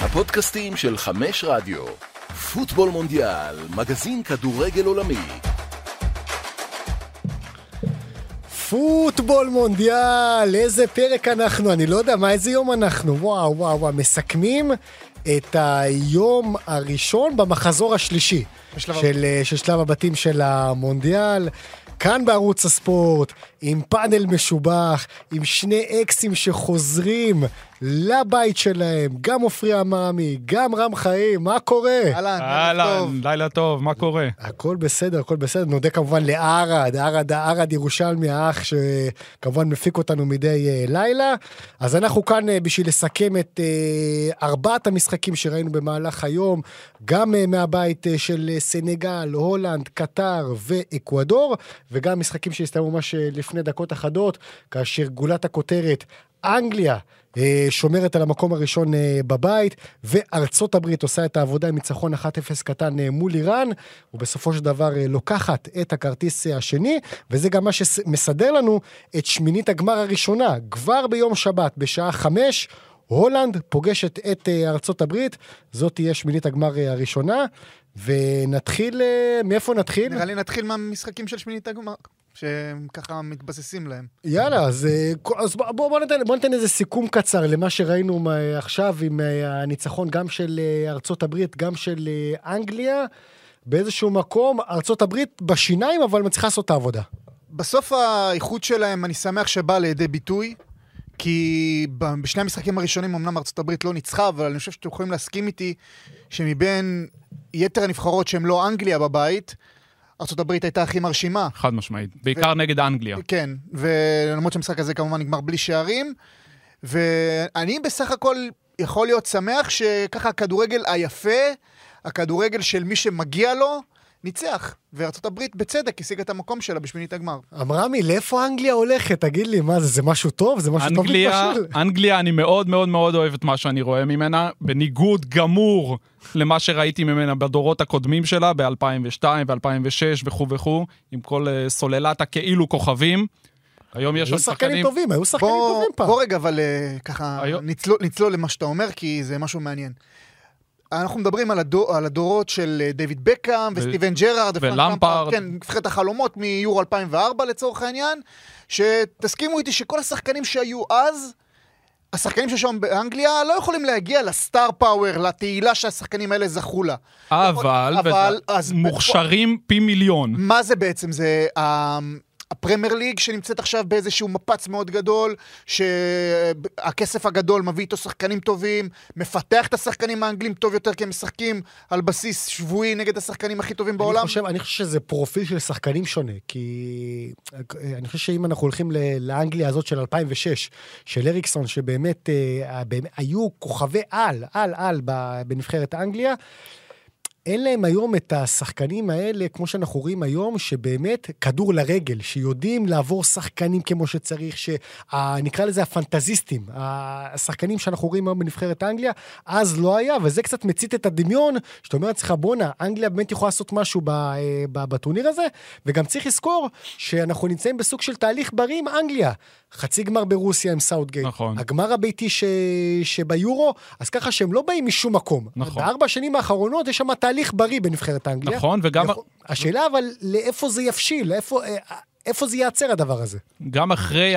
הפודקאסטים של חמש רדיו. פוטבול מונדיאל, מגזין כדורגל עולמי. פוטבול מונדיאל, איזה פרק אנחנו, אני לא יודע מה, איזה יום אנחנו, וואו וואו וואו, מסכמים את היום הראשון במחזור השלישי בשלב של, אה, של שלב הבתים של המונדיאל. כאן בערוץ הספורט, עם פאנל משובח, עם שני אקסים שחוזרים לבית שלהם, גם עופרי עממי, גם רם חיים, מה קורה? אהלן, טוב. אהלן, לילה טוב, מה קורה? הכל בסדר, הכל בסדר. נודה כמובן לערד, ערד, ערד ירושלמי, האח שכמובן מפיק אותנו מדי uh, לילה. אז אנחנו כאן uh, בשביל לסכם את uh, ארבעת המשחקים שראינו במהלך היום, גם uh, מהבית uh, של uh, סנגל, הולנד, קטר ואקוודור, וגם משחקים שהסתיימו ממש uh, לפני דקות אחדות, כאשר גולת הכותרת, אנגליה. אה, שומרת על המקום הראשון אה, בבית, וארצות הברית עושה את העבודה עם ניצחון 1-0 קטן אה, מול איראן, ובסופו של דבר לוקחת את הכרטיס השני, וזה גם מה שמסדר לנו את שמינית הגמר הראשונה, כבר ביום שבת, בשעה חמש. הולנד פוגשת את ארצות הברית, זאת תהיה שמינית הגמר הראשונה, ונתחיל, מאיפה נתחיל? נראה לי נתחיל מהמשחקים של שמינית הגמר. שהם ככה מתבססים להם. יאללה, אז, אז בוא, בוא, ניתן, בוא ניתן איזה סיכום קצר למה שראינו עכשיו עם הניצחון גם של ארצות הברית, גם של אנגליה. באיזשהו מקום, ארצות הברית בשיניים, אבל מצליחה לעשות את העבודה. בסוף האיכות שלהם, אני שמח שבא לידי ביטוי. כי בשני המשחקים הראשונים אמנם ארצות הברית לא ניצחה, אבל אני חושב שאתם יכולים להסכים איתי שמבין יתר הנבחרות שהן לא אנגליה בבית, ארה"ב הייתה הכי מרשימה. חד משמעית, בעיקר ו... נגד אנגליה. כן, ולמרות שהמשחק הזה כמובן נגמר בלי שערים, ואני בסך הכל יכול להיות שמח שככה הכדורגל היפה, הכדורגל של מי שמגיע לו, ניצח, וארצות הברית בצדק השיגה את המקום שלה בשמינית הגמר. אמרמי, לאיפה אנגליה הולכת? תגיד לי, מה זה, זה משהו טוב? זה משהו אנגליה, טוב להתבשל? אנגליה, אני מאוד מאוד מאוד אוהב את מה שאני רואה ממנה, בניגוד גמור למה שראיתי ממנה בדורות הקודמים שלה, ב-2002 ו-2006 וכו' וכו', עם כל uh, סוללת הכאילו כוכבים. היום יש היו שחקנים טובים, היו שחקנים בוא, טובים פעם. בוא רגע, אבל uh, ככה היום... נצלול, נצלול למה שאתה אומר, כי זה משהו מעניין. אנחנו מדברים על, הדור, על הדורות של דיוויד בקאם ו... וסטיבן ג'רארד. ולמפארד. כן, נבחרת החלומות מיורו 2004 לצורך העניין, שתסכימו איתי שכל השחקנים שהיו אז, השחקנים ששם באנגליה לא יכולים להגיע לסטאר פאוור, לתהילה שהשחקנים האלה זכו לה. אבל, אבל אז מוכשרים פי מיליון. מה זה בעצם? זה... הפרמייר ליג שנמצאת עכשיו באיזשהו מפץ מאוד גדול, שהכסף הגדול מביא איתו שחקנים טובים, מפתח את השחקנים האנגלים טוב יותר, כי הם משחקים על בסיס שבועי נגד השחקנים הכי טובים בעולם. אני חושב, אני חושב שזה פרופיל של שחקנים שונה, כי אני חושב שאם אנחנו הולכים לאנגליה הזאת של 2006, של אריקסון, שבאמת אה, היו כוכבי על, על, על בנבחרת אנגליה, אין להם היום את השחקנים האלה, כמו שאנחנו רואים היום, שבאמת כדור לרגל, שיודעים לעבור שחקנים כמו שצריך, שנקרא לזה הפנטזיסטים, השחקנים שאנחנו רואים היום בנבחרת אנגליה, אז לא היה, וזה קצת מצית את הדמיון, שאתה אומר לעצמך, בואנה, אנגליה באמת יכולה לעשות משהו בטורניר הזה, וגם צריך לזכור שאנחנו נמצאים בסוג של תהליך בריא עם אנגליה. חצי גמר ברוסיה עם סאוטגייט. נכון. הגמר הביתי ש... שביורו, אז ככה שהם לא באים משום מקום. נכון. בארבע השנים האחרונות יש שם תהליך בריא בנבחרת אנגליה. נכון, וגם... יכול... השאלה אבל, לאיפה זה יבשיל? לאיפה... אה, איפה זה ייעצר הדבר הזה? גם אחרי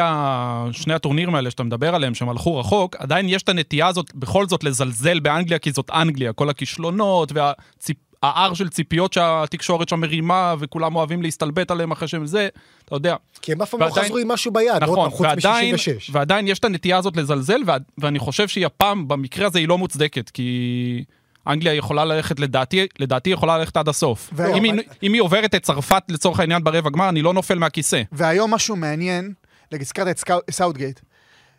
שני הטורנירים האלה שאתה מדבר עליהם, שהם הלכו רחוק, עדיין יש את הנטייה הזאת בכל זאת לזלזל באנגליה, כי זאת אנגליה, כל הכישלונות והציפ... ההר של ציפיות שהתקשורת שם מרימה, וכולם אוהבים להסתלבט עליהם אחרי שהם זה, אתה יודע. כי הם אף פעם לא חזרו עם משהו ביד, נכון, חוץ מ-66. ועדיין יש את הנטייה הזאת לזלזל, ואני חושב שהיא הפעם, במקרה הזה היא לא מוצדקת, כי... אנגליה יכולה ללכת, לדעתי, לדעתי יכולה ללכת עד הסוף. והיום, אם, היא, אם היא עוברת את צרפת לצורך העניין ברבע גמר, אני לא נופל מהכיסא. והיום משהו מעניין, הזכרת את סאוטגייט,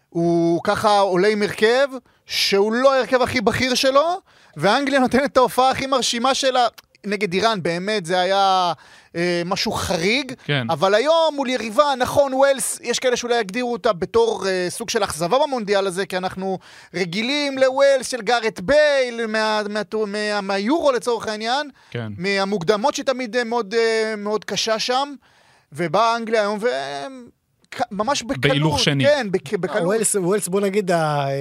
הוא ככה עולה עם הרכב שהוא לא ההרכב הכי בכיר שלו, ואנגליה נותנת את ההופעה הכי מרשימה שלה. נגד איראן באמת זה היה אה, משהו חריג, כן. אבל היום מול יריבה, נכון, ווילס, יש כאלה שאולי יגדירו אותה בתור אה, סוג של אכזבה במונדיאל הזה, כי אנחנו רגילים לווילס של גארט בייל, מה, מה, מה, מהיורו לצורך העניין, כן. מהמוקדמות שתמיד אה, מאוד, אה, מאוד קשה שם, ובאה אנגליה היום, בק... ממש בקלות. בהילוך שני. כן, בק... בקלות. ווילס, ווילס, בוא נגיד, ה- אה,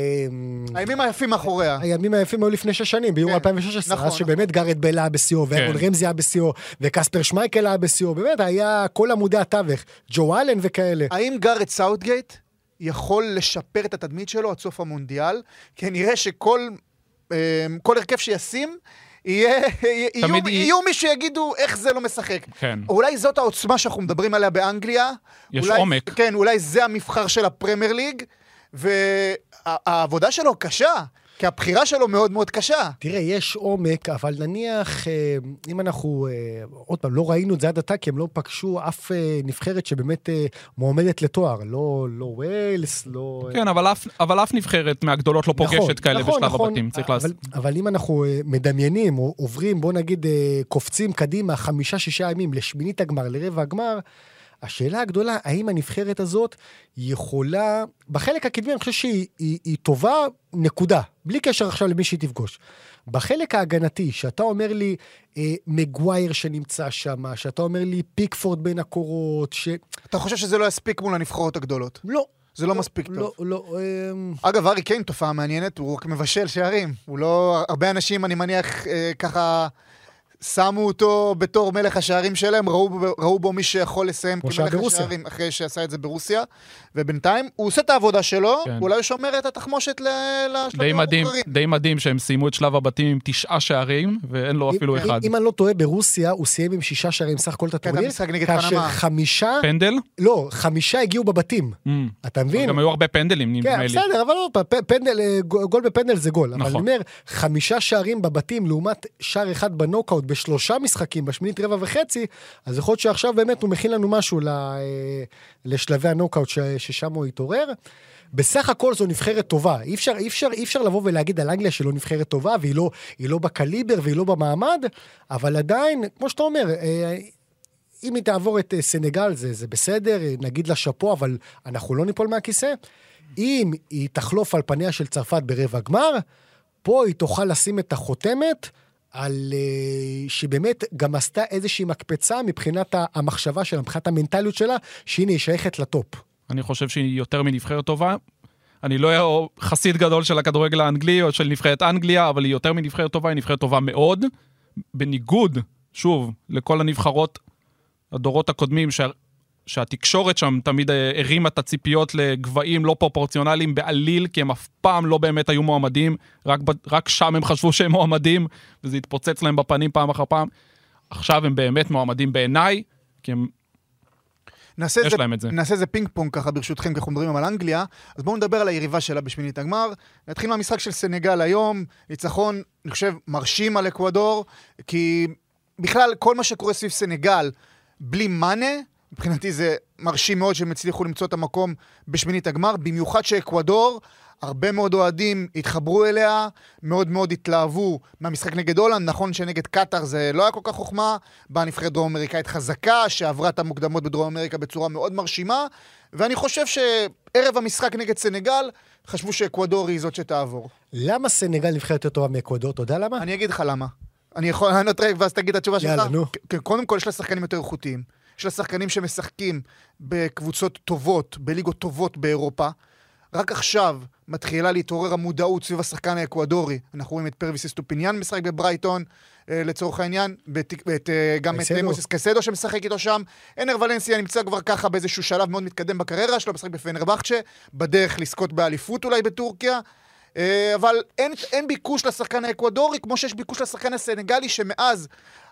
הימים היפים מאחוריה. הימים היפים היו לפני שש שנים, ביורו כן, 2016, נכון, אז שבאמת גארת' בייל היה בשיאו, וארון כן. רמזי היה בשיאו, וקספר שמייקל היה בשיאו, באמת היה כל עמודי התווך, ג'ו אלן וכאלה. האם גארת' סאות'גייט יכול לשפר את התדמית שלו עד סוף המונדיאל? כי נראה שכל אה, כל הרכב שישים, יהיה, יהיו, יהיו מי שיגידו איך זה לא משחק. כן. אולי זאת העוצמה שאנחנו מדברים עליה באנגליה. יש אולי, עומק. כן, אולי זה המבחר של הפרמייר ליג, והעבודה שלו קשה, כי הבחירה שלו מאוד מאוד קשה. תראה, יש עומק, אבל נניח, אה, אם אנחנו, אה, עוד פעם, לא ראינו את זה עד עתה, כי הם לא פגשו אף אה, נבחרת שבאמת מועמדת לתואר. לא לא ווילס, לא... כן, אבל אף- אבל אף נבחרת מהגדולות לא נכון, פוגשת כאלה נכון, בשלב נכון. הבתים. צריך אבל, לעשות. אבל אם אנחנו מדמיינים, או עוברים, בוא נגיד, קופצים קדימה חמישה-שישה ימים לשמינית הגמר, לרבע הגמר, השאלה הגדולה, האם הנבחרת הזאת יכולה, בחלק הקדמי אני חושב שהיא היא, היא טובה, נקודה, בלי קשר עכשיו למי שהיא תפגוש. בחלק ההגנתי, שאתה אומר לי אה, מגווייר שנמצא שם, שאתה אומר לי פיקפורד בין הקורות, ש... אתה חושב שזה לא יספיק מול הנבחרות הגדולות? לא. זה לא מספיק טוב. לא, לא, אה, אגב, ארי קיין תופעה מעניינת, הוא רק מבשל שערים. הוא לא... הרבה אנשים, אני מניח, אה, ככה... שמו אותו בתור מלך השערים שלהם, ראו, ראו בו מי שיכול לסיים כמלך ברוסיה. השערים אחרי שעשה את זה ברוסיה, ובינתיים הוא עושה את העבודה שלו, כן. אולי הוא שומר את התחמושת לשלבים המאוחרים. די מדהים שהם סיימו את שלב הבתים עם תשעה שערים, ואין לו אפילו אם, אחד. אם אני לא טועה, ברוסיה הוא סיים עם שישה שערים סך הכל את כן, הטורניר, כאשר פנמה. חמישה, פנדל? לא, חמישה הגיעו בבתים, Mm. אתה מבין? גם היו הרבה פנדלים, כן, נדמה לי. בסדר, אבל פעם, פ- פנדל, אה, גול בפנדל זה גול. אבל אני נכון. אומר, חמישה שערים בבתים לעומת שער אחד בנוקאוט בשלושה משחקים, בשמינית רבע וחצי, אז יכול להיות שעכשיו באמת הוא מכין לנו משהו ל- אה, לשלבי הנוקאוט ש- ששם הוא התעורר. בסך הכל זו נבחרת טובה. אי אפשר, אי אפשר, אי אפשר לבוא ולהגיד על אנגליה שלא נבחרת טובה, והיא לא, לא בקליבר והיא לא במעמד, אבל עדיין, כמו שאתה אומר, אה, אם היא תעבור את אה, סנגל זה, זה בסדר, נגיד לה שאפו, אבל אנחנו לא ניפול מהכיסא. אם היא תחלוף על פניה של צרפת ברבע גמר, פה היא תוכל לשים את החותמת על אה, שבאמת גם עשתה איזושהי מקפצה מבחינת המחשבה שלה, מבחינת המנטליות שלה, שהנה היא שייכת לטופ. אני חושב שהיא יותר מנבחרת טובה. אני לא חסיד גדול של הכדורגל האנגלי או של נבחרת אנגליה, אבל היא יותר מנבחרת טובה, היא נבחרת טובה מאוד. בניגוד, שוב, לכל הנבחרות, הדורות הקודמים, שהתקשורת שם תמיד אה, הרימה את הציפיות לגבהים לא פרופורציונליים בעליל, כי הם אף פעם לא באמת היו מועמדים, רק, רק שם הם חשבו שהם מועמדים, וזה התפוצץ להם בפנים פעם אחר פעם. עכשיו הם באמת מועמדים בעיניי, כי הם נעשה יש זה, להם את זה. נעשה איזה פינג פונג ככה ברשותכם, כי אנחנו מדברים על אנגליה. אז בואו נדבר על היריבה שלה בשמינית הגמר. נתחיל מהמשחק של סנגל היום, ניצחון, אני חושב, מרשים על אקוודור, כי בכלל, כל מה שקורה סביב סנגל, בלי מאנה, מבחינתי זה מרשים מאוד שהם הצליחו למצוא את המקום בשמינית הגמר, במיוחד שאקוודור, הרבה מאוד אוהדים התחברו אליה, מאוד מאוד התלהבו מהמשחק נגד הולנד. נכון שנגד קטאר זה לא היה כל כך חוכמה, באה נבחרת דרום אמריקאית חזקה, שעברה את המוקדמות בדרום אמריקה בצורה מאוד מרשימה, ואני חושב שערב המשחק נגד סנגל, חשבו שאקוודור היא זאת שתעבור. למה סנגל נבחרת יותר טובה מאקוודור? אתה יודע למה? אני אגיד לך למה. אני יכול לענות רגע ואז תגיד את התשובה שלך. יאללה, נו. קודם כל, יש לה שחקנים יותר איכותיים. יש לה שחקנים שמשחקים בקבוצות טובות, בליגות טובות באירופה. רק עכשיו מתחילה להתעורר המודעות סביב השחקן האקוודורי. אנחנו רואים את פרוויס אסטופיניאן משחק בברייטון, אה, לצורך העניין, ואת, ואת, אה, גם את מויסס קאייסדו שמשחק איתו שם. אנר ולנסיה נמצא כבר ככה באיזשהו שלב מאוד מתקדם בקריירה שלו, משחק בפנרבכצ'ה, בדרך לזכות באליפות אולי בטורקיה. אה, אבל אין, אין ביקוש לשחקן האקוודורי, כמו שיש ביקוש לשחקן הסנגלי, שמאז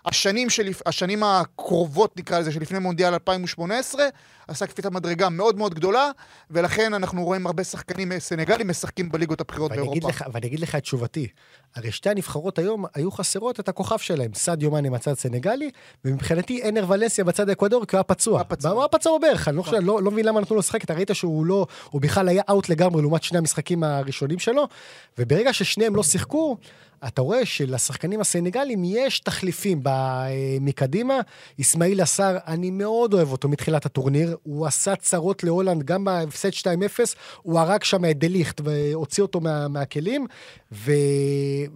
השנים, שלפ... השנים הקרובות, נקרא לזה, שלפני מונדיאל 2018, עשה קפיצת מדרגה מאוד מאוד גדולה, ולכן אנחנו רואים הרבה שחקנים אה, סנגלים משחקים בליגות הבכירות ואני אגיד, באירופה. לך, ואני אגיד לך את תשובתי. הרי שתי הנבחרות היום היו חסרות את הכוכב שלהם, סעדיו מאנה מהצד סנגלי, ומבחינתי אנר ולנסיה בצד האקוודור, כי הוא היה פצוע. היה פצוע. הוא היה פצוע בברך, אני לא, חושב, לא, לא מבין למה נתנו לו לשחק, אתה ראית שהוא לא, הוא בכלל היה אאוט לגמרי לעומת שני המשחקים הראשונים שלו, וברגע ששניהם לא שיחקו, אתה רואה שלשחקנים הסנגלים יש תחליפים אה, מקדימה. אסמאעיל עשר, אני מאוד אוהב אותו מתחילת הטורניר. הוא עשה צרות להולנד גם בהפסד 2-0, הוא הרג שם את דליכט והוציא אותו מה, מהכלים. ו...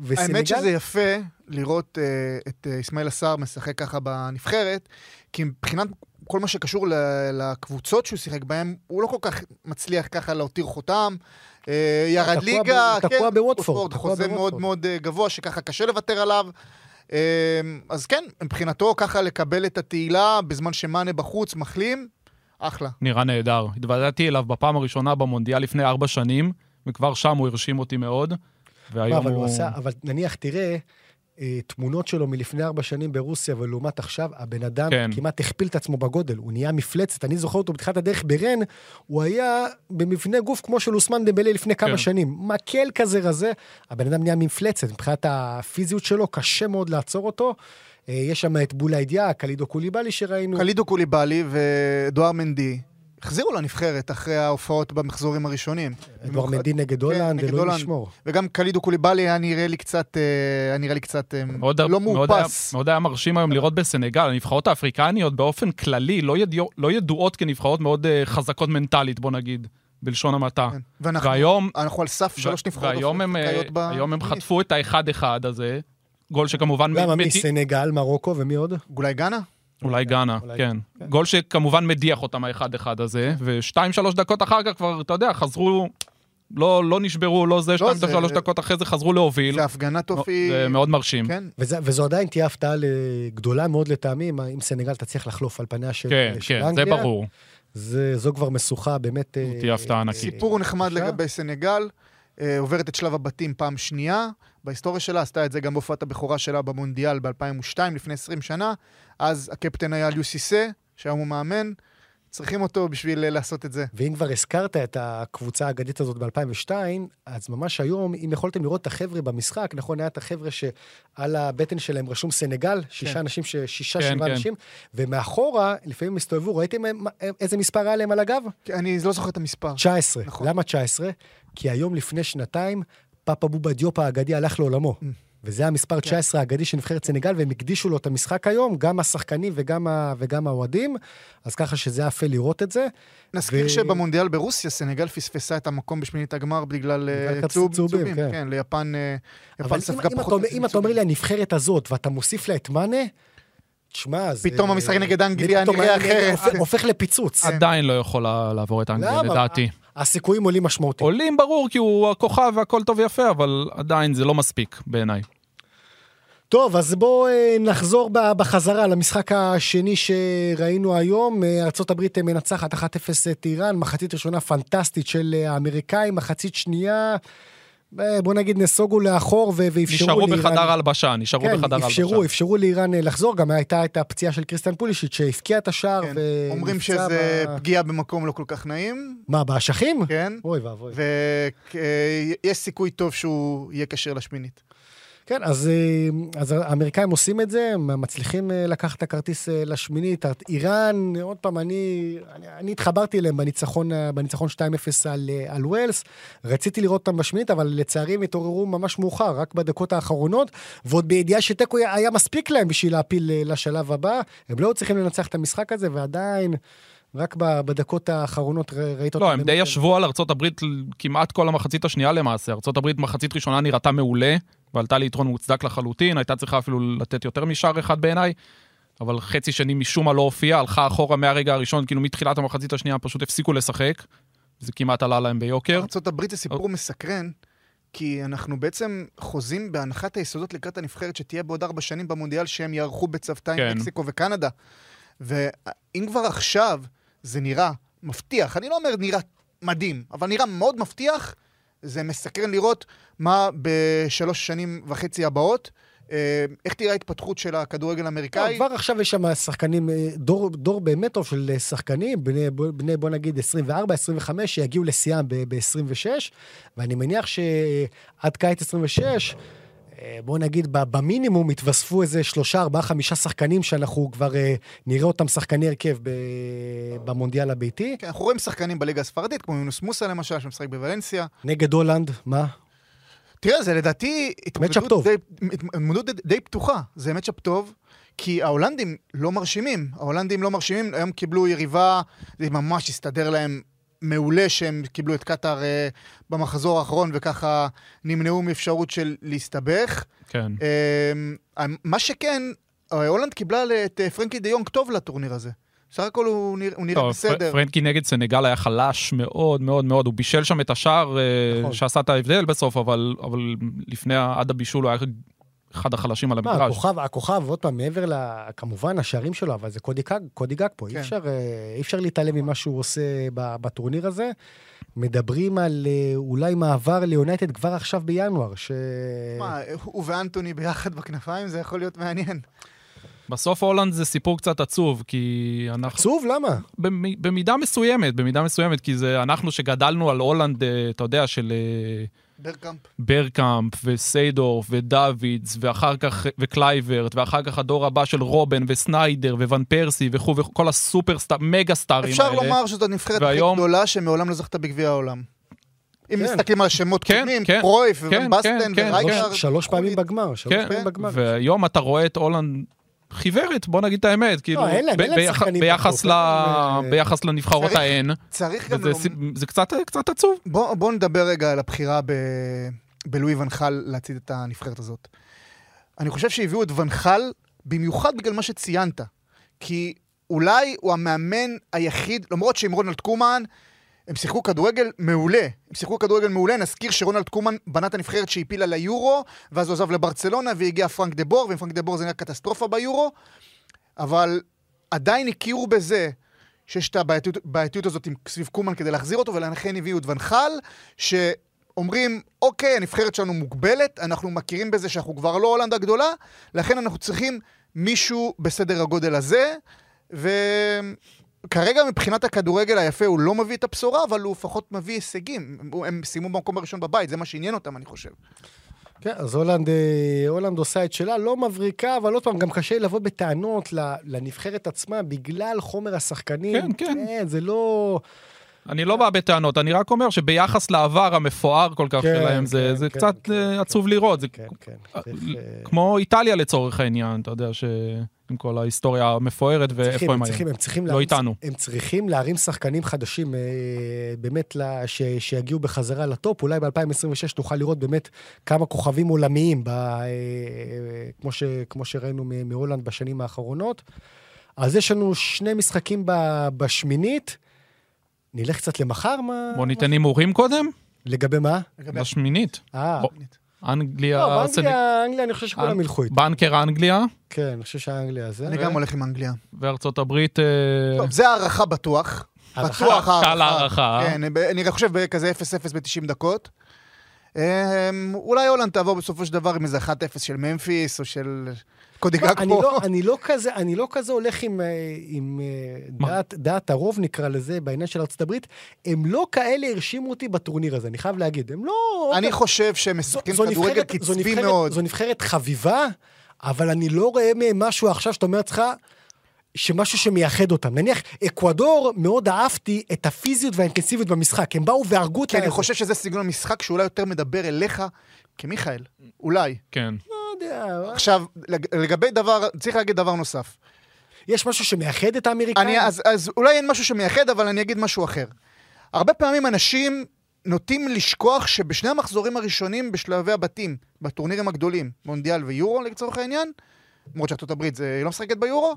וסנגל... האמת שזה יפה לראות uh, את אסמאעיל עסאר משחק ככה בנבחרת, כי מבחינת כל מה שקשור לקבוצות שהוא שיחק בהן, הוא לא כל כך מצליח ככה להותיר חותם. אה, ירד ליגה, ב- תקוע כן, בווטפורד, חוזה. מאוד מאוד אה, גבוה, שככה קשה לוותר עליו. אה, אז כן, מבחינתו ככה לקבל את התהילה בזמן שמאנה בחוץ, מחלים, אחלה. נראה נהדר. התוודעתי אליו בפעם הראשונה במונדיאל לפני ארבע שנים, וכבר שם הוא הרשים אותי מאוד. והיום אבל הוא הוא... עשה, אבל נניח, תראה, אה, תמונות שלו מלפני ארבע שנים ברוסיה ולעומת עכשיו, הבן אדם כן. כמעט הכפיל את עצמו בגודל, הוא נהיה מפלצת. אני זוכר אותו בתחילת הדרך ברן, הוא היה במבנה גוף כמו של אוסמן דמבלה לפני כמה כן. שנים. מקל כזה רזה, הבן אדם נהיה מפלצת. מבחינת הפיזיות שלו, קשה מאוד לעצור אותו. אה, יש שם את בולה הידיעה, קלידו קוליבאלי שראינו. קלידו קוליבאלי ודואר מנדי החזירו לנבחרת אחרי ההופעות במחזורים הראשונים. אדואר מנדי נגד כן, הולנד, נגד אלוהים הולנד. ישמור. וגם קלידו קוליבאלי היה נראה לי קצת, אה, היה נראה לי קצת אה, לא מאופס. מאוד היה מרשים היום לראות בסנגל, הנבחרות האפריקניות באופן כללי לא, לא ידועות כנבחרות מאוד uh, חזקות מנטלית, בוא נגיד, בלשון המעטה. כן. ואנחנו והיום, אנחנו על סף שלוש נבחרות והיום הם, אה, אפריקאיות ב- היום הם חטפו את האחד-אחד הזה, גול שכמובן... למה מדי- מי? סנגל, מרוקו ומי עוד? אולי גאנה? אולי גאנה, אולי כן. כן. גול שכמובן מדיח אותם האחד-אחד הזה, ושתיים, שלוש דקות אחר כך כבר, אתה יודע, חזרו, לא, לא נשברו, לא זה, שתיים, זה- שלוש דקות אחרי זה חזרו להוביל. זה הפגנת אופי... זה מאוד מרשים. כן. וזה, וזו עדיין תהיה הפתעה גדולה מאוד לטעמי, אם- סנגל תצליח לחלוף על פניה של, כן, של כן, זה אנגליה. ברור. זה, זו כבר משוכה באמת... אה, תהיה הפתעה ענקית. סיפור נחמד. לגבי סנגל, אה, עוברת את שלב הבתים פעם שנייה. בהיסטוריה שלה עשתה את זה גם בהופעת הבכורה שלה במונדיאל ב-2002, לפני 20 שנה. אז הקפטן היה ליוסיסה, שהיום הוא מאמן. צריכים אותו בשביל אה, לעשות את זה. ואם כבר הזכרת את הקבוצה האגדית הזאת ב-2002, אז ממש היום, אם יכולתם לראות את החבר'ה במשחק, נכון, היה את החבר'ה שעל הבטן שלהם רשום סנגל, שישה כן. אנשים, ש... שישה, כן, שבעה כן. אנשים, ומאחורה, לפעמים הסתובבו, ראיתם הם- איזה מספר היה להם על הגב? כי אני לא זוכר את המספר. 19. נכון. למה 19? כי היום לפני שנתיים, פאפה בובה דיופ האגדי הלך לעולמו. Mm. וזה המספר 19 האגדי של נבחרת סנגל, והם הקדישו לו את המשחק היום, גם השחקנים וגם, ה... וגם האוהדים, אז ככה שזה היה יפה לראות את זה. נזכיר ו- שבמונדיאל ברוסיה סנגל פספסה את המקום בשמינית הגמר בגלל אה, בגלל צהוב- צהובים. כן. כן, ליפן אה, אבל יפן אם, ספגה פחות אומר- מציבים אם אתה אומר לי. הנבחרת הזאת, ואתה מוסיף לה את מאנה, תשמע, זה... פתאום המשחק נגד אנגליה נראה אחרת. הופך, לפיצוץ. עדיין לא יכולה לעבור את אנגליה? לדעתי. הסיכויים עולים משמעותית. עולים ברור, כי הוא הכוכב והכל טוב ויפה, אבל עדיין זה לא מספיק בעיניי. טוב, אז בואו אה, נחזור בחזרה למשחק השני שראינו היום. אה, ארה"ב אה, מנצחת 1-0 את איראן, מחצית ראשונה פנטסטית של האמריקאים, מחצית שנייה, בוא נגיד נסוגו לאחור ואפשרו נשארו לאיראן... בחדר הלבשה, נשארו כן, בחדר הלבשה. אפשרו, אפשרו לאיראן אה, לחזור, גם הייתה את הפציעה של קריסטיאן פולישיץ' שהבקיע את השער כן. ונפצע אומרים שזה ב- פגיעה במקום לא כל כך נעים, מה, באשכים? כן, אוי ואבוי. ויש סיכוי טוב שהוא יהיה כשיר לשמינית. כן, אז, אה, אז האמריקאים עושים את זה, הם מצליחים אה, לקחת את הכרטיס אה, לשמינית. איראן, עוד פעם, אני, אני, אני התחברתי אליהם בניצחון, בניצחון 2-0 על, על ווילס. רציתי לראות אותם בשמינית, אבל לצערי הם התעוררו ממש מאוחר, רק בדקות האחרונות, ועוד בידיעה שתיקו היה, היה מספיק להם בשביל להפיל לשלב הבא. הם לא צריכים לנצח את המשחק הזה, ועדיין... רק בדקות האחרונות ראית אותם. לא, הם די ישבו על ארצות הברית כמעט כל המחצית השנייה למעשה. ארצות הברית מחצית ראשונה נראתה מעולה, ועלתה ליתרון מוצדק לחלוטין, הייתה צריכה אפילו לתת יותר משער אחד בעיניי, אבל חצי שני משום מה לא הופיע, הלכה אחורה מהרגע הראשון, כאילו מתחילת המחצית השנייה פשוט הפסיקו לשחק. זה כמעט עלה להם ביוקר. ארה"ב זה סיפור מסקרן, כי אנחנו בעצם חוזים בהנחת היסודות לקראת הנבחרת שתהיה בעוד ארבע שנים במונדיאל שהם יערכו בצוותא עם כן. מקסיקו וקנדה. ואם כבר עכשיו זה נראה מבטיח, אני לא אומר נראה מדהים, אבל נראה מאוד מבטיח, זה מסקרן לראות מה בשלוש שנים וחצי הבאות, אה, איך תראה ההתפתחות של הכדורגל לא, האמריקאי. כבר עכשיו יש שם שחקנים, אה, דור, דור באמת טוב של אה, שחקנים, בני, בני בוא נגיד 24, 25, שיגיעו לשיאם ב-26, ואני מניח שעד קיץ 26, אה, בוא נגיד במינימום יתווספו איזה שלושה, ארבעה, חמישה שחקנים שאנחנו כבר אה, נראה אותם שחקני הרכב במונדיאל הביתי. כן, אנחנו רואים שחקנים בליגה הספרדית, כמו יונוס מוסה למשל, שמשחק בוולנסיה. נגד הולנד, מה? תראה, זה לדעתי טוב. די, התמודדות די, די פתוחה. זה מצ'אפ טוב, כי ההולנדים לא מרשימים. ההולנדים לא מרשימים, היום קיבלו יריבה, זה ממש הסתדר להם מעולה שהם קיבלו את קטאר אה, במחזור האחרון, וככה נמנעו מאפשרות של להסתבך. כן. אה, מה שכן, אה, הולנד קיבלה את אה, פרנקי דה יונג טוב לטורניר הזה. בסך הכל הוא נראה, הוא נראה טוב, בסדר. פר- פרנקי נגד סנגל היה חלש מאוד מאוד מאוד, הוא בישל שם את השער נכון. שעשה את ההבדל בסוף, אבל אבל לפני, עד הבישול הוא היה אחד החלשים על מה, המגרש. הכוכב, הכוכב, עוד פעם, מעבר ל... כמובן, השערים שלו, אבל זה קודי גאק, קודי גאקפו. כן. אי אפשר, אה, אי אפשר להתעלם ממה שהוא עושה ב- בטורניר הזה. מדברים על אה, אולי מעבר ליונייטד כבר עכשיו בינואר, ש... מה, הוא ואנטוני ביחד בכנפיים, זה יכול להיות מעניין. בסוף הולנד זה סיפור קצת עצוב, כי אנחנו... עצוב, למה? במ- במידה מסוימת, במידה מסוימת, כי זה אנחנו שגדלנו על הולנד, אה, אתה יודע, של ברקאמפ. ברקאמפ וסיידורף ודוידס, ואחר כך, וקלייברט, ואחר כך הדור הבא של רובן וסניידר וואן פרסי וכו' וכל הסופרסטאר, מגה סטארים אפשר האלה. לומר שזאת הנבחרת הכי והיום- גדולה שמעולם לא זכתה בגביע העולם. אם כן. מסתכלים על שמות כן, קודמים, כן, קרויף כן, כן, כן, ורייקארד. שלוש, פעמים בגמר, שלוש כן, פעמים בגמר. והיום אתה רואה את הולנד חיוורת, בוא נגיד את האמת, כאילו, אין להם- אין להם ביח- שחקנים ביחס בחוף, ל- אה, ביחס לנבחרות צריך- ההן, צריך גם וזה לומר... סי- זה קצת קצת עצוב. בוא, בוא נדבר רגע על הבחירה ב... בלואי ונחל להצעיד את הנבחרת הזאת. אני חושב שהביאו את ונחל במיוחד בגלל מה שציינת. כי אולי הוא המאמן היחיד, למרות שעם רונלד קומן, הם שיחקו כדורגל מעולה. הם שיחקו כדורגל מעולה, נזכיר שרונלד קומן בנה את הנבחרת שהפילה ליורו, ואז הוא עזב לברצלונה והגיע פרנק דה בור, ועם פרנק דה בור זה נהיה קטסטרופה ביורו, אבל עדיין הכירו בזה שיש את הבעייתיות הזאת סביב קומן כדי להחזיר אותו, ולכן הביאו את ונחל, שאומרים, אוקיי, הנבחרת שלנו מוגבלת, אנחנו מכירים בזה שאנחנו כבר לא הולנד הגדולה, לכן אנחנו צריכים מישהו בסדר הגודל הזה, וכרגע מבחינת הכדורגל היפה הוא לא מביא את הבשורה, אבל הוא לפחות מביא הישגים. הם, סיימו במקום הראשון בבית, זה מה שעניין אותם, אני חושב. כן, אז הולנד, אה, הולנד עושה את שלה, לא מבריקה, אבל עוד פעם, גם קשה לי לבוא בטענות לנבחרת עצמה בגלל חומר השחקנים. כן, כן. זה לא... אני לא בא בטענות, אני רק אומר שביחס לעבר המפואר כל כך כן, שלהם, זה כן, זה כן, קצת כן, אה, כן. עצוב לראות. זה כן, כן. אה, אה, כמו איטליה לצורך העניין, אתה יודע, שעם כל ההיסטוריה המפוארת צריכים, ואיפה הם צריכים, היום. הם צריכים לא להרים- איתנו. הם צריכים להרים שחקנים חדשים, אה, באמת, לה- ש- שיגיעו בחזרה לטופ. אולי ב-2026 נוכל לראות באמת כמה כוכבים עולמיים, ב- אה, כמו, ש, כמו שראינו מהולנד בשנים האחרונות. אז יש לנו שני משחקים ב- בשמינית. נלך קצת למחר, מה? בוא ניתן הימורים קודם, לגבי מה? לגבי לשמינית. אה, אנגליה, לא, באנגליה, אנגליה, אני חושב שכולם אנ- ילכו איתה. בנקר אנגליה כן, אני חושב שהאנגליה זה. אני גם הולך עם אנגליה. וארצות הברית, אה, טוב, זה הערכה בטוח. הערכה? בטוח קל הערכה. כן, ב- אני חושב בכזה 0-0 ב-90 דקות. אמ, אולי הולנד תעבור בסופו של דבר עם איזה 1-0 של ממפיס או של קודי גג אני פה. לא, אני, לא כזה, אני לא כזה הולך עם, אה, עם אה? דעת, דעת הרוב, נקרא לזה, בעניין של ארצות הברית. הם לא כאלה הרשימו אותי בטורניר הזה, אני חייב להגיד. הם לא... אני חושב שהם משחקים כדורגל קצבי נבחרת- מאוד. זו נבחרת חביבה, אבל אני לא רואה מהם משהו עכשיו שאתה אומר לעצמך... שמשהו שמייחד אותם. נניח, אקוודור, מאוד אהבתי את הפיזיות והאינטנסיביות במשחק. הם באו והרגו את כי אני. חושב שזה סגנון משחק שאולי יותר מדבר אליך כמיכאל. אולי. כן. יודע, עכשיו, לג- לגבי דבר, צריך להגיד דבר נוסף. יש משהו שמייחד את האמריקאים? אני, אז, אז אולי אין משהו שמייחד, אבל אני אגיד משהו אחר. הרבה פעמים אנשים נוטים לשכוח שבשני המחזורים הראשונים בשלבי הבתים, בטורנירים הגדולים, מונדיאל ויורו לצורך העניין, למרות שארצות הברית זה לא משחקת ביורו,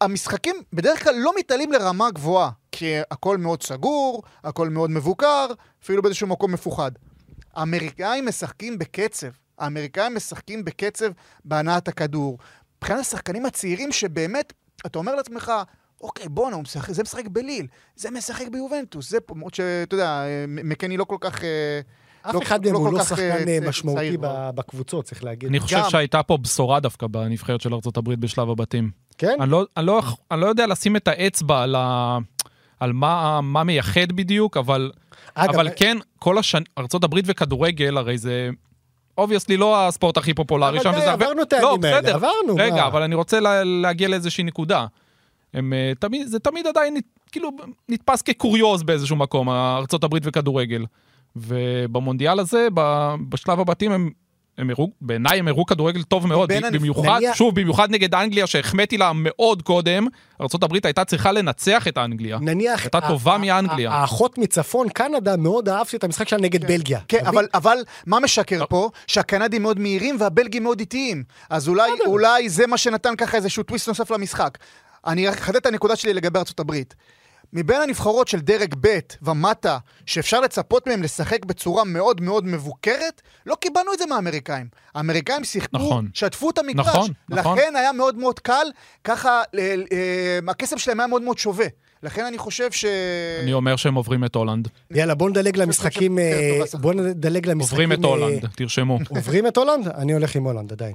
המשחקים בדרך כלל לא מתעלים לרמה גבוהה, כי הכל מאוד סגור, הכל מאוד מבוקר, אפילו באיזשהו מקום מפוחד. האמריקאים משחקים בקצב, האמריקאים משחקים בקצב בהנעת הכדור. מבחינת השחקנים הצעירים שבאמת, אתה אומר לעצמך, אוקיי, בואנה, משחק, זה משחק בליל, זה משחק ביובנטוס, זה פה, למרות שאתה יודע, מקני לא כל כך... אה, אף לא- אחד מהם לא הוא כל לא כך, שחקן אה, אה, צ- משמעותי צעיר בקבוצות, צריך להגיד. אני חושב גם- שהייתה פה בשורה דווקא בנבחרת של ארצות הברית בשלב הבתים. כן? אני לא, אני, לא, אני לא יודע לשים את האצבע על, ה, על מה, מה מייחד בדיוק, אבל, אגב, אבל כן, כל השנים, ארצות הברית וכדורגל, הרי זה obviously לא הספורט הכי פופולרי אבל שם. די, וזה הרבה- עברנו את הימים לא, האלה, בסדר. עברנו, רגע? אבל אני רוצה לה, להגיע לאיזושהי נקודה. הם, אה, תמיד, זה תמיד עדיין כאילו נתפס כקוריוז באיזשהו מקום, הברית וכדורגל. ובמונדיאל הזה, בשלב הבתים, הם, הם הראו, בעיניי הם הראו כדורגל טוב מאוד, ב- במיוחד, נניח- שוב, במיוחד נגד אנגליה, שהחמאתי לה מאוד קודם, ארה"ב הייתה צריכה לנצח את אנגליה. נניח... הייתה טובה מאנגליה. האחות מצפון, קנדה, מאוד אהבתי את המשחק שלה נגד בלגיה. כן, אבל? אבל מה משקר פה? שהקנדים מאוד מהירים והבלגים מאוד איטיים. אז אולי, אולי זה מה שנתן ככה איזשהו טוויסט נוסף למשחק. אני אחדד את הנקודה שלי לגבי הברית. מבין הנבחרות של דרג ב' ומטה, שאפשר לצפות מהם לשחק בצורה מאוד מאוד מבוקרת, לא קיבלנו את זה מהאמריקאים. האמריקאים שיחקו, נכון. שטפו את המגרש. נכון, נכון. לכן היה מאוד מאוד קל, ככה אה, אה, הקסם שלהם היה מאוד מאוד שווה. לכן אני חושב ש... אני אומר שהם עוברים את הולנד. יאללה, בוא נדלג למשחקים... אה, טוב, בסך בוא נדלג למשחקים... עוברים את אה, הולנד, תרשמו. עוברים את הולנד? אני הולך עם הולנד עדיין.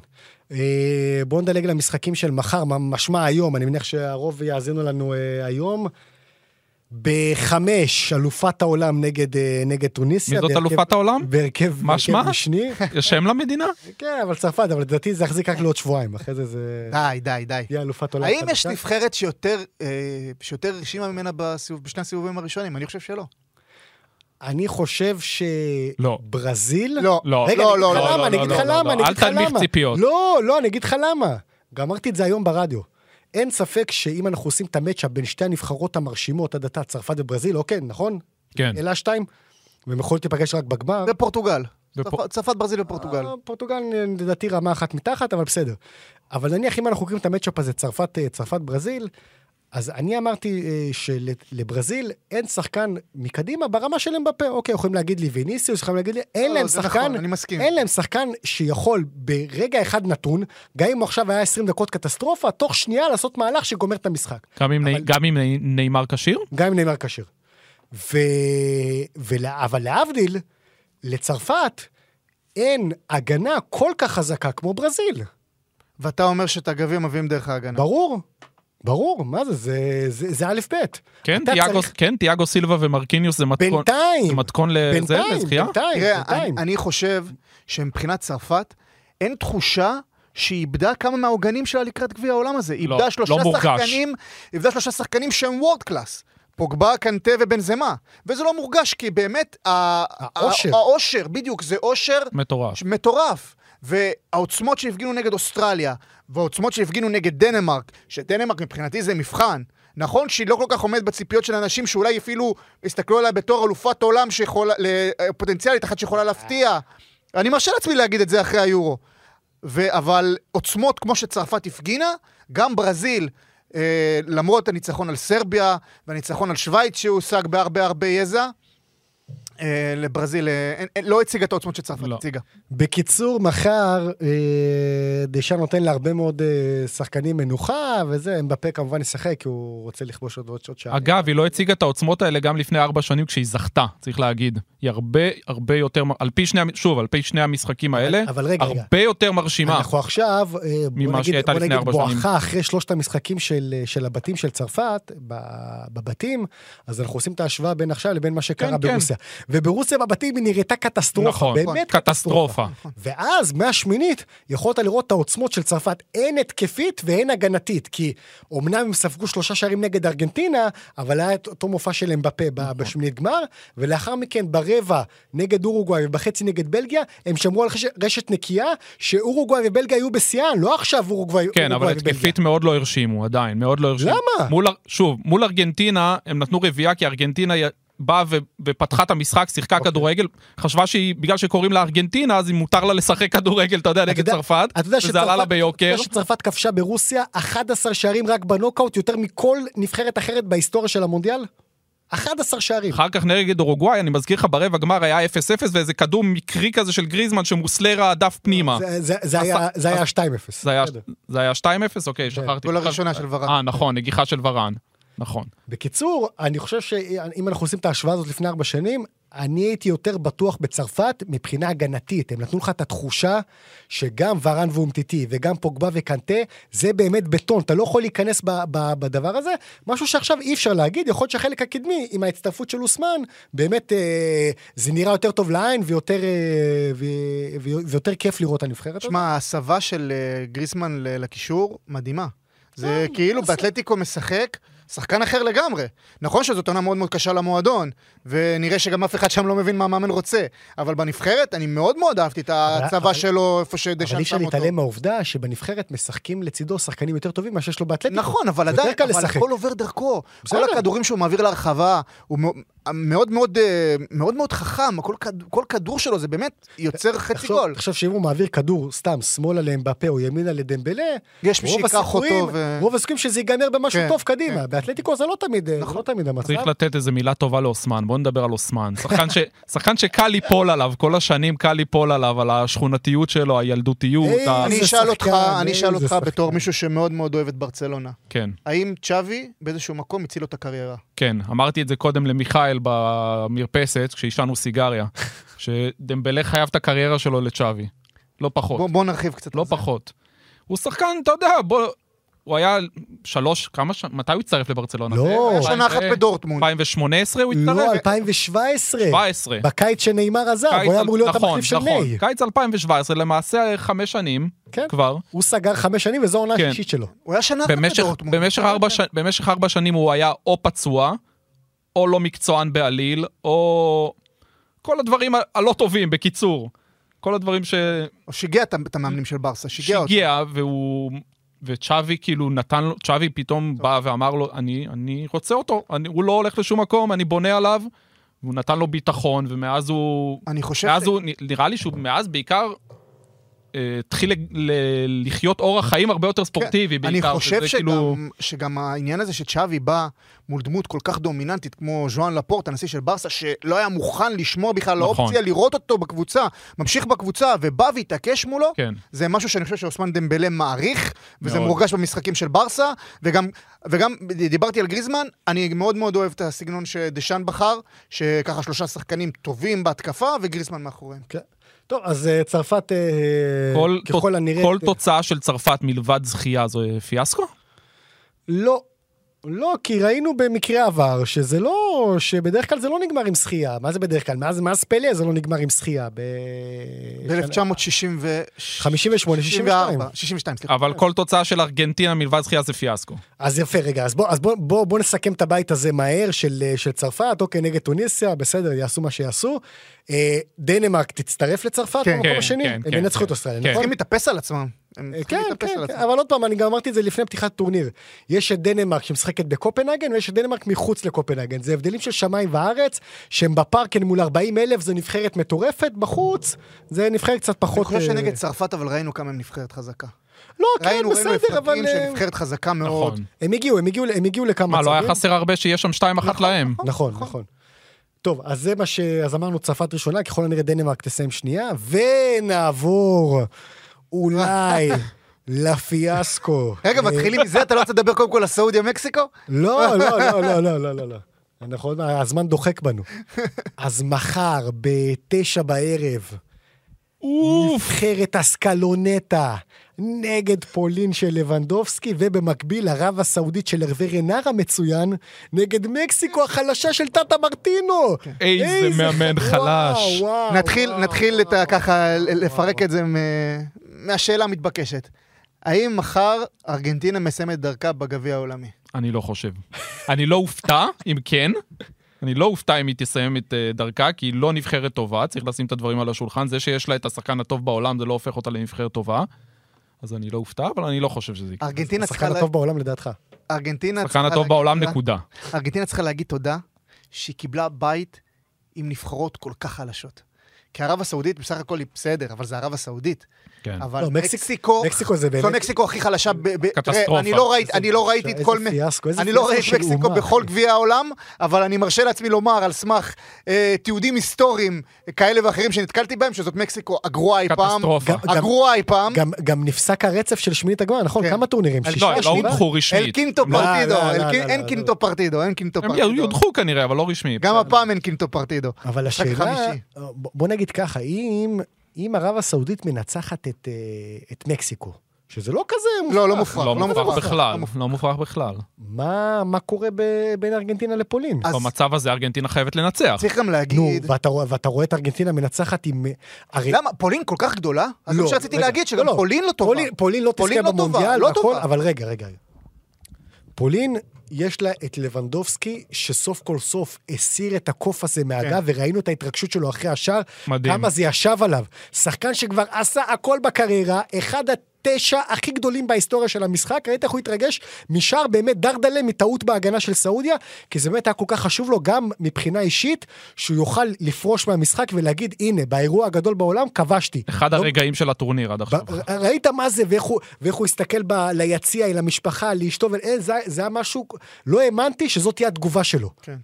אה, בואו נדלג למשחקים של מחר, משמע היום, אני מניח שהרוב יאזינו לנו היום. בחמש, אלופת העולם נגד, אה, נגד טוניסיה. מי זאת בהרכב- אלופת העולם? בהרכב, מה בהרכב שמה? משני. יש שם למדינה? כן, אבל צרפת, אבל לדעתי זה יחזיק רק לעוד שבועיים, אחרי זה זה די, די, די. יהיה אלופת עולם האם יש. נבחרת שיותר, אה, שיותר הרשימה ממנה בשני הסיבובים הראשונים? אני חושב שלא. אני חושב לא. שברזיל... לא, רגע, לא, לא, אגיד לא, לא, למה, לא, אני אגיד לא, לך לא, למה, לא, אני אל אגיד לך תנמיך למה. ציפיות. לא, לא, אני אגיד לך למה. גם אמרתי את זה היום ברדיו. אין ספק שאם אנחנו עושים את המצ'אפ בין שתי הנבחרות המרשימות עד עתה, צרפת וברזיל, אוקיי, נכון? כן. אלה השתיים? והם יכולים להיפגש רק בגמר. ופורטוגל. בפ- צרפת- צרפת, ברזיל ופורטוגל. אה, פורטוגל לדעתי רמה אחת מתחת, אבל בסדר. אבל נניח אם אנחנו קוראים את המצ'אפ הזה, צרפת, אה, צרפת ברזיל, אז אני אמרתי אה, שלברזיל אין שחקן מקדימה ברמה של אמבפה. אוקיי, יכולים להגיד לי ויניסיוס, יכולים להגיד לי, אין לא, להם שחקן, נכון. אין להם שחקן שיכול ברגע אחד נתון, גם אם הוא עכשיו היה 20 דקות קטסטרופה, תוך שנייה לעשות מהלך שגומר את המשחק. גם אם אבל- גם אם נאמר כשיר? גם עם נאמר כשיר. ו... ולה... אבל להבדיל, לצרפת אין הגנה כל כך חזקה כמו ברזיל. ואתה אומר שאת הגביע מביאים דרך ההגנה. ברור, ברור, מה זה, זה, זה, זה א' ב'. כן, תיאגו- צריך- כן, תיאגו סילבה ומרקיניוס זה מתכון בינתיים, זה מתכון לזה, בינתיים, לזכייה? בינתיים, תראה, אני, בינתיים. אני חושב שמבחינת צרפת, אין תחושה שהיא איבדה כמה מהעוגנים שלה לקראת גביע העולם הזה. לא, איבדה לא שלושה מורגש. שחקנים, איבדה שלושה שחקנים שהם world class. פוגבה, קנטה ובנזמה. וזה לא מורגש, כי באמת, האושר. ה- האושר, בדיוק, זה אושר מטורף. מטורף. והעוצמות שהפגינו נגד אוסטרליה, והעוצמות שהפגינו נגד דנמרק, שדנמרק מבחינתי זה מבחן. נכון שהיא לא כל כך עומדת בציפיות של אנשים שאולי אפילו הסתכלו עליה בתור אלופת עולם שיכולה, ל- פוטנציאלית אחת שיכולה להפתיע. אני מרשה לעצמי להגיד את זה אחרי היורו. ו- אבל עוצמות כמו שצרפת הפגינה, גם ברזיל, אה, למרות הניצחון על סרביה והניצחון על שווייץ שהושג בהרבה הרבה יזע, אה, לברזיל אה, לא הציגה את העוצמות שצרפת לא. הציגה. בקיצור, מחר אה, דשאן נותן להרבה מאוד אה, שחקנים מנוחה, וזה, אמבפה כמובן ישחק, כי הוא רוצה לכבוש עוד עוד עוד שעה. אגב, היא לא הציגה את העוצמות האלה גם לפני ארבע שנים כשהיא זכתה, צריך להגיד. היא הרבה הרבה יותר, על פי שני, שוב, על פי שני המשחקים האלה, אבל רגע, רגע. הרבה יותר מרשימה. אנחנו עכשיו, אה, ממה בוא נגיד, בוא. בואכה אחרי שלושת המשחקים של, של הבתים של צרפת, ב- בבתים, אז אנחנו עושים את ההשוואה בין עכשיו לבין מה שקרה כן, כן. ברוסיה. וברוסיה בבתים היא נראתה קטסטרופה, נכון, באמת קטסטרופה. ואז, מהשמינית, יכולת לראות את העוצמות של צרפת, הן התקפית והן הגנתית, כי אמנם הם ספגו שלושה שערים נגד ארגנטינה, אבל היה את אותו מופע של אמבפה ב- בשמינית גמר, ולאחר מכן ברבע נגד אורוגוואי ובחצי נגד בלגיה, הם שמרו על רשת, נקייה, שאורוגוואי ובלגיה היו בשיאן, לא עכשיו אורוגוואי כן, אבל אורוגוואי. התקפית מאוד לא הרשימו, עדיין, מאוד לא הרשימו. למה? מול, שוב, מול ארגנטינה, הם נתנו רביעייה, כי ארגנטינה באה ו- ופתחה את המשחק, שיחקה אוקיי. כדורגל, חשבה שהיא, בגלל שקוראים לה ארגנטינה, אז היא מותר לה לשחק כדורגל, אתה יודע, אתה נגד צרפת, אתה יודע וזה שצרפת- עלה לה אתה ביוקר. יודע שצרפת כבשה ברוסיה 11 שערים רק בנוקאוט, יותר מכל נבחרת אחרת בהיסטוריה של המונדיאל? 11 שערים. אחר כך נגד אורוגוואי, אני מזכיר לך, ברבע גמר היה 0-0 ואיזה כדור מקרי כזה של גריזמן שמוסלרה דף פנימה. זה- זה- זה היה- זה היה 2-0. זה היה- בסדר. זה היה 2-0? אוקיי, שכחתי. גול הראשונה של ורן. אה, נכון, נגיחה של ורן. נכון. בקיצור, אני חושב שאם אנחנו עושים את ההשוואה הזאת לפני ארבע שנים, אני הייתי יותר בטוח בצרפת מבחינה הגנתית. הם נתנו לך את התחושה שגם ורן ואומטיטי וגם פוגבה וקנטה, זה באמת בטון, אתה לא יכול להיכנס ב- ב- בדבר הזה. משהו שעכשיו אי אפשר להגיד, יכול להיות שהחלק הקדמי, עם ההצטרפות של אוסמן, באמת אה, זה נראה יותר טוב לעין ויותר, אה, ו, ו, ויותר כיף לראות את הנבחרת הזאת. תשמע, ההסבה של אה, גריסמן לקישור, מדהימה. זה כן, כאילו באתלטיקו משחק שחקן אחר לגמרי. נכון שזאת עונה מאוד מאוד קשה למועדון, ונראה שגם אף אחד שם לא מבין מה המאמן רוצה, אבל בנבחרת אני מאוד מאוד אהבתי את אבל- ההצבה שלו איפה אבל שדשן אי אפשר שם אותו. להתעלם מהעובדה שבנבחרת משחקים לצידו שחקנים יותר טובים מאשר שיש לו באתלטיקו. נכון, אבל עדיין, אבל לשחק. הכל עובר דרכו. בסדר. כל הכדורים שהוא מעביר להרחבה, הוא מ- מאוד מאוד אה, מאוד מאוד חכם, כל כד- כל כדור שלו זה באמת יוצר חצי תחשוב- גול. תחשוב שאם הוא מעביר כדור סתם שמאלה לאמבפה או ימינה לדמבלה, יש מי שיקח אותו ו... רוב הסיכויים שזה ייגמר במשהו כן, טוב קדימה. כן. באתלטיקו זה לא תמיד זה לא תמיד המצב. צריך לתת איזה מילה טובה לאוסמן, בוא נדבר על אוסמן. שחקן, ש... שחקן שקל ליפול עליו, כל השנים קל ליפול עליו, על השכונתיות שלו, הילדותיות, היי, ה... אני אשאל אותך, אני אשאל אותך שחקן. בתור מישהו שמאוד מאוד אוהב את ברצלונה. כן, האם צ'אבי באיזשהו מקום הציל לו את הקריירה? כן. אמרתי את זה קודם למיכאל במרפסת, כשעישנו סיגריה, שדמבלה חייב את הקריירה שלו לצ'אבי. לא פחות. בוא, בוא נרחיב קצת. לא על זה. פחות. הוא שחקן, אתה יודע, בוא... הוא היה שלוש, כמה ש... מתי הוא הצטרף לברצלונה? לא. היה שנה אחת בדורטמונד. 2018 הוא לא, הצטרף? 2017. 17. בקיץ שנאמר עזב, הוא היה אמור להיות נכון, המחליף של נכון. מיי. קיץ 2017, למעשה חמש שנים כן. כבר. הוא סגר חמש שנים וזו העונה כן. השלישית שלו. הוא היה שנה אחת בדורטמונד. במשך, ארבע ש... במשך ארבע שנים הוא היה או פצוע, או לא מקצוען בעליל, או כל הדברים הלא טובים, בקיצור. כל הדברים ש... הוא שיגע את המאמנים של ברסה, שיגע אותם. שהגיע, והוא... וצ'אבי כאילו נתן לו, צ'אבי פתאום בא ואמר לו, אני, אני רוצה אותו, אני, הוא לא הולך לשום מקום, אני בונה עליו. והוא נתן לו ביטחון, ומאז הוא... אני חושב... מאז ש- הוא, נראה לי שהוא מאז בעיקר התחיל לחיות אורח חיים הרבה יותר ספורטיבי כן, אני בעיקר. חושב שזה כאילו- שגם, שגם העניין הזה שצ'אבי בא מול דמות כל כך דומיננטית כמו ז'ואן לפורט, הנשיא של ברסה, שלא היה מוכן לשמור בכלל נכון. לאופציה לראות אותו בקבוצה, ממשיך בקבוצה ובא והתעקש מולו, כן. זה משהו שאני חושב שאוסמן דמבלה מעריך, וזה מאוד. מורגש במשחקים של ברסה, וגם, וגם דיברתי על גריזמן, אני מאוד מאוד אוהב את הסגנון שדשאן בחר, שככה שלושה שחקנים טובים בהתקפה, וגריזמן מאחוריהם. טוב, אז אה, צרפת אה, כל, ככל הנראה... כל תוצאה של צרפת מלבד זכייה זו אה, פיאסקו? לא. לא, כי ראינו במקרה עבר שזה לא, שבדרך כלל זה לא נגמר עם זכייה. מה זה בדרך כלל? מאז, מאז פלא זה לא נגמר עם זכייה. ב... ב-1960 58, 62. 62, סליחה. אבל כל תוצאה של ארגנטינה מלבד זכייה זה פיאסקו. אז יפה, רגע, אז בוא, אז בוא, בוא, בוא נסכם את הבית הזה מהר של, אה, של צרפת, אוקיי, נגד טוניסיה, בסדר, יעשו מה שיעשו. אה, דנמרק תצטרף לצרפת כן, במקום כן, השני, כן, הם כן, ינצחו את כן. אוסטרליה, כן. נכון? צריכים להתאפס על עצמם. הם אה, צריכים כן, להתאפס כן, על כן, עצמם. אבל עוד פעם, אני גם אמרתי את זה לפני פתיחת טורניר. יש את דנמרק שמשחקת בקופנהגן, ויש את דנמרק מחוץ לקופנהגן. זה הבדלים של שמיים וארץ, שהם בפארקן מול 40 אלף, זו נבחרת מטורפת, בחוץ, זה נבחרת קצת אני פחות... חושב אה, שנגד צרפת, אבל ראינו כמה הם נבחרת חזקה. לא, כן, ראינו, ראינו בסדר, אבל... הפרקים של אה, נבחרת חזקה מאוד. נכון. הם הגיעו, הם הגיעו, הם הגיעו לכמה מה, לא היה. חסר הרבה שיהיה שם 2-1 להם? נכון, נכון. טוב, אז זה מה ש... אז אמרנו צרפת ראשונה, ככל הנראה דנמרק תסיים שנייה, ונעבור אולי לפיאסקו. רגע, מתחילים מזה, אתה לא רוצה לדבר קודם כל על סעודיה מקסיקו? לא, לא, לא, לא, לא, לא, לא, לא. אנחנו עוד מעט, הזמן דוחק בנו. אז מחר, בתשע בערב, נבחרת אסקלונטה נגד פולין של לבנדובסקי, ובמקביל ערב הסעודית של הרווה רנר המצוין, נגד מקסיקו החלשה של טאטה מרטינו. איזה מאמן חלש. נתחיל. ככה לפרק את זה מהשאלה המתבקשת. האם מחר ארגנטינה מסיימת דרכה בגביע העולמי? אני לא חושב. אני לא אופתע, אם כן. אני לא אופתע אם היא תסיים את אה, דרכה, כי היא לא נבחרת טובה, צריך לשים את הדברים על השולחן. זה שיש לה את השחקן הטוב בעולם, זה לא הופך אותה לנבחרת טובה. אז אני לא אופתע, אבל אני לא חושב שזה יקרה. ארגנטינה צריכה... השחקן לה- הטוב בעולם לדעתך. ארגנטינה השחקן צריכה הטוב להגיד בעולם. נקודה. ארגנטינה צריכה להגיד תודה שהיא קיבלה בית עם נבחרות כל כך חלשות. כי ערב הסעודית בסך הכל היא בסדר, אבל זה ערב הסעודית. כן. אבל לא, מקסיק- מקסיקו... מקסיקו זה באמת- זו מקסיקו הכי חלשה ב... ב- קטסטרופה. אני לא ראיתי- אני לא ראיתי את איזה כל... פיאסקו, איזה אני לא ראיתי את מקסיקו אומה, בכל. גביע העולם, אבל אני מרשה לעצמי לומר על סמך אה, תיעודים היסטוריים כאלה ואחרים שנתקלתי בהם, שזאת מקסיקו הגרועה אי פעם. קטסטרופה. הגרועה אי פעם. גם, גם נפסק הרצף של שמינית הגמר, נכון? כן. כמה טורנירים? לא, שישה, לא, לא שבעה? הודחו רשמית. אל קינטו לא, פרטידו, לא, לא, קין- לא, אין לא, קינטו פרטידו, אין קינטו הם פרטידו. יודחו כנראה, אבל לא רשמי. גם הפעם אין קינטו פרטידו. אבל השאלה, בוא נגיד ככה, אם, אם ערב הסעודית מנצחת את, אה, את מקסיקו, שזה לא כזה מופרך, לא, לא מופרך. לא לא מופרך מופרך, בכלל, לא מופרך. לא מופרך בכלל. מה, מה קורה ב, בין ארגנטינה לפולין? אז במצב הזה ארגנטינה חייבת לנצח. צריך גם נו, להגיד... ואתה, רואה- ואתה רואה את ארגנטינה מנצחת עם... הרי, למה? פולין כל כך גדולה? אז זה לא, מה שרציתי רגע, להגיד, שגם לא, לא. פולין לא טובה. פולין, פולין לא פולין תזכה לא טובה, במונדיאל, לא טובה. אבל רגע, רגע. פולין, יש לה את לבנדובסקי, שסוף כל סוף הסיר את הקוף הזה מהגב, וראינו את ההתרגשות שלו אחרי השער. מדהים. כמה זה ישב עליו. שחקן שכבר עשה הכל בקריירה, אחד התשע הכי גדולים בהיסטוריה של המשחק, ראית איך הוא התרגש משער באמת דרדלה מטעות בהגנה של סעודיה, כי זה באמת היה כל כך חשוב לו גם מבחינה אישית, שהוא יוכל לפרוש מהמשחק ולהגיד, הנה, באירוע הגדול בעולם כבשתי. אחד לא- הרגעים של הטורניר עד עכשיו. ב- ראית מה זה ואיך הוא, ואיך הוא הסתכל ב, ליציע, למשפחה, לאשתו, ואין, זה, זה היה משהו, לא האמנתי שזאת תהיה התגובה שלו. כן.